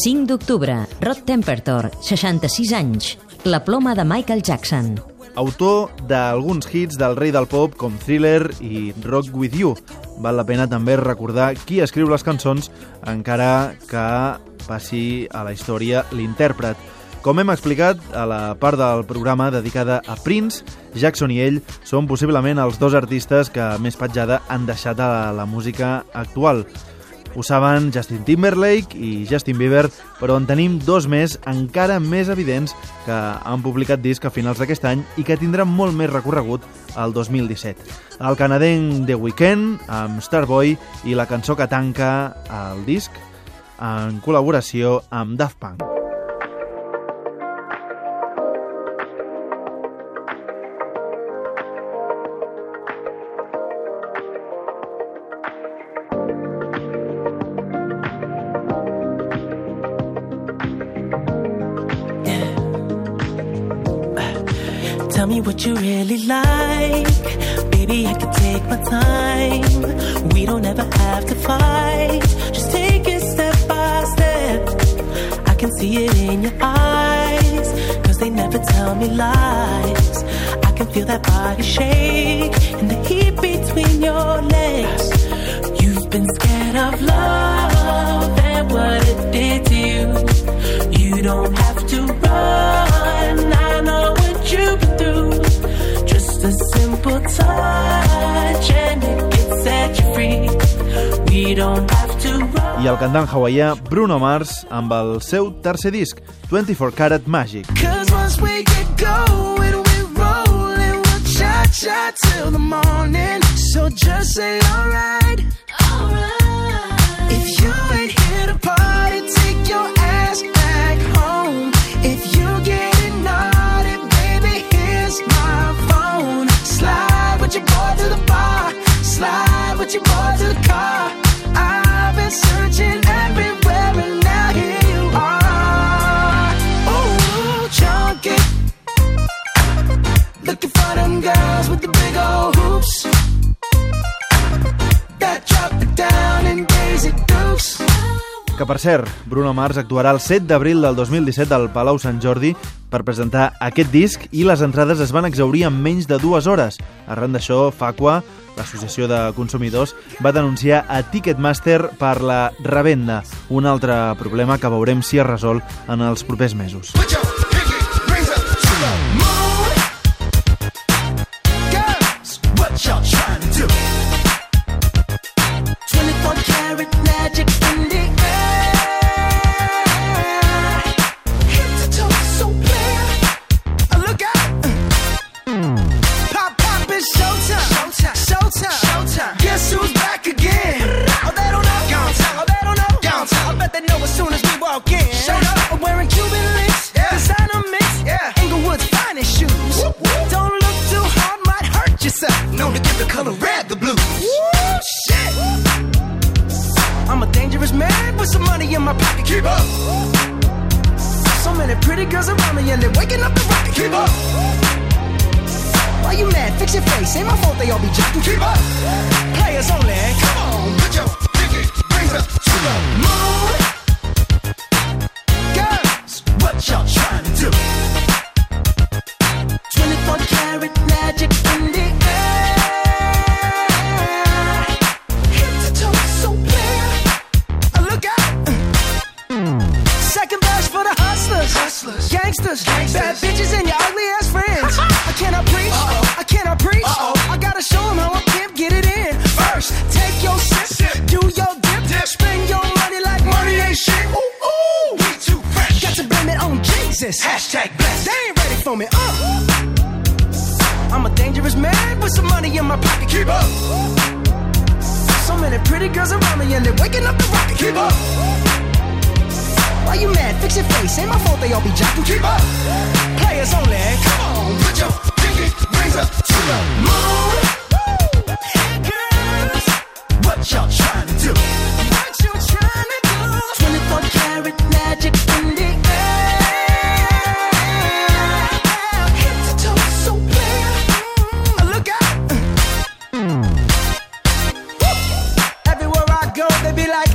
d'octubre, Rod Tempertor, 66 anys, La ploma de Michael Jackson. Autor d'alguns hits del rei del pop com Thriller i Rock With You. Val la pena també recordar qui escriu les cançons, encara que passi a la història l'intèrpret. Com hem explicat a la part del programa dedicada a Prince, Jackson i ell són possiblement els dos artistes que més petjada han deixat a la música actual. Ho saben Justin Timberlake i Justin Bieber, però en tenim dos més encara més evidents que han publicat disc a finals d'aquest any i que tindran molt més recorregut al 2017. El canadenc The Weeknd amb Starboy i la cançó que tanca el disc en col·laboració amb Daft Punk. Tell me what you really like. Baby, I can take my time. We don't ever have to fight. Just take it step by step. I can see it in your eyes. Cause they never tell me lies. I can feel that body shake and the heat between your legs. I el cantant hawaià Bruno Mars amb el seu tercer disc, 24 Karat Magic. Cause once we get going, Que, per cert, Bruno Mars actuarà el 7 d'abril del 2017 al Palau Sant Jordi per presentar aquest disc i les entrades es van exaurir en menys de dues hores. Arran d'això, Facua, l'associació de consumidors, va denunciar a Ticketmaster per la revenda, un altre problema que veurem si es resol en els propers mesos. Put in my pocket. Keep up. So many pretty girls around me and they're waking up the rocket. Keep up. Why you mad? Fix your face. Ain't my fault they all be jocking. Keep up. Players only. Come on, put your gangsters, bad bitches, and your ugly ass friends. I cannot preach, I cannot preach. I gotta show 'em how I pimp get it in. First, take your sip, do your dip, spend your money like money ain't shit. Ooh, ooh, we too fresh. Got to blame it on Jesus. Hashtag blessed. They ain't ready for me. Uh. I'm a dangerous man with some money in my pocket. Keep up. So many pretty girls around me and they're waking up the rocket. Keep up. Why you mad? Fix your face. Ain't my fault they all be jocking. Keep up. Players only. Come on, put your pinky rings up to the moon. Girls, what y'all to do? What you to do? 24 karat magic in the air. So. Uh, Look out. Everywhere I go, they be like,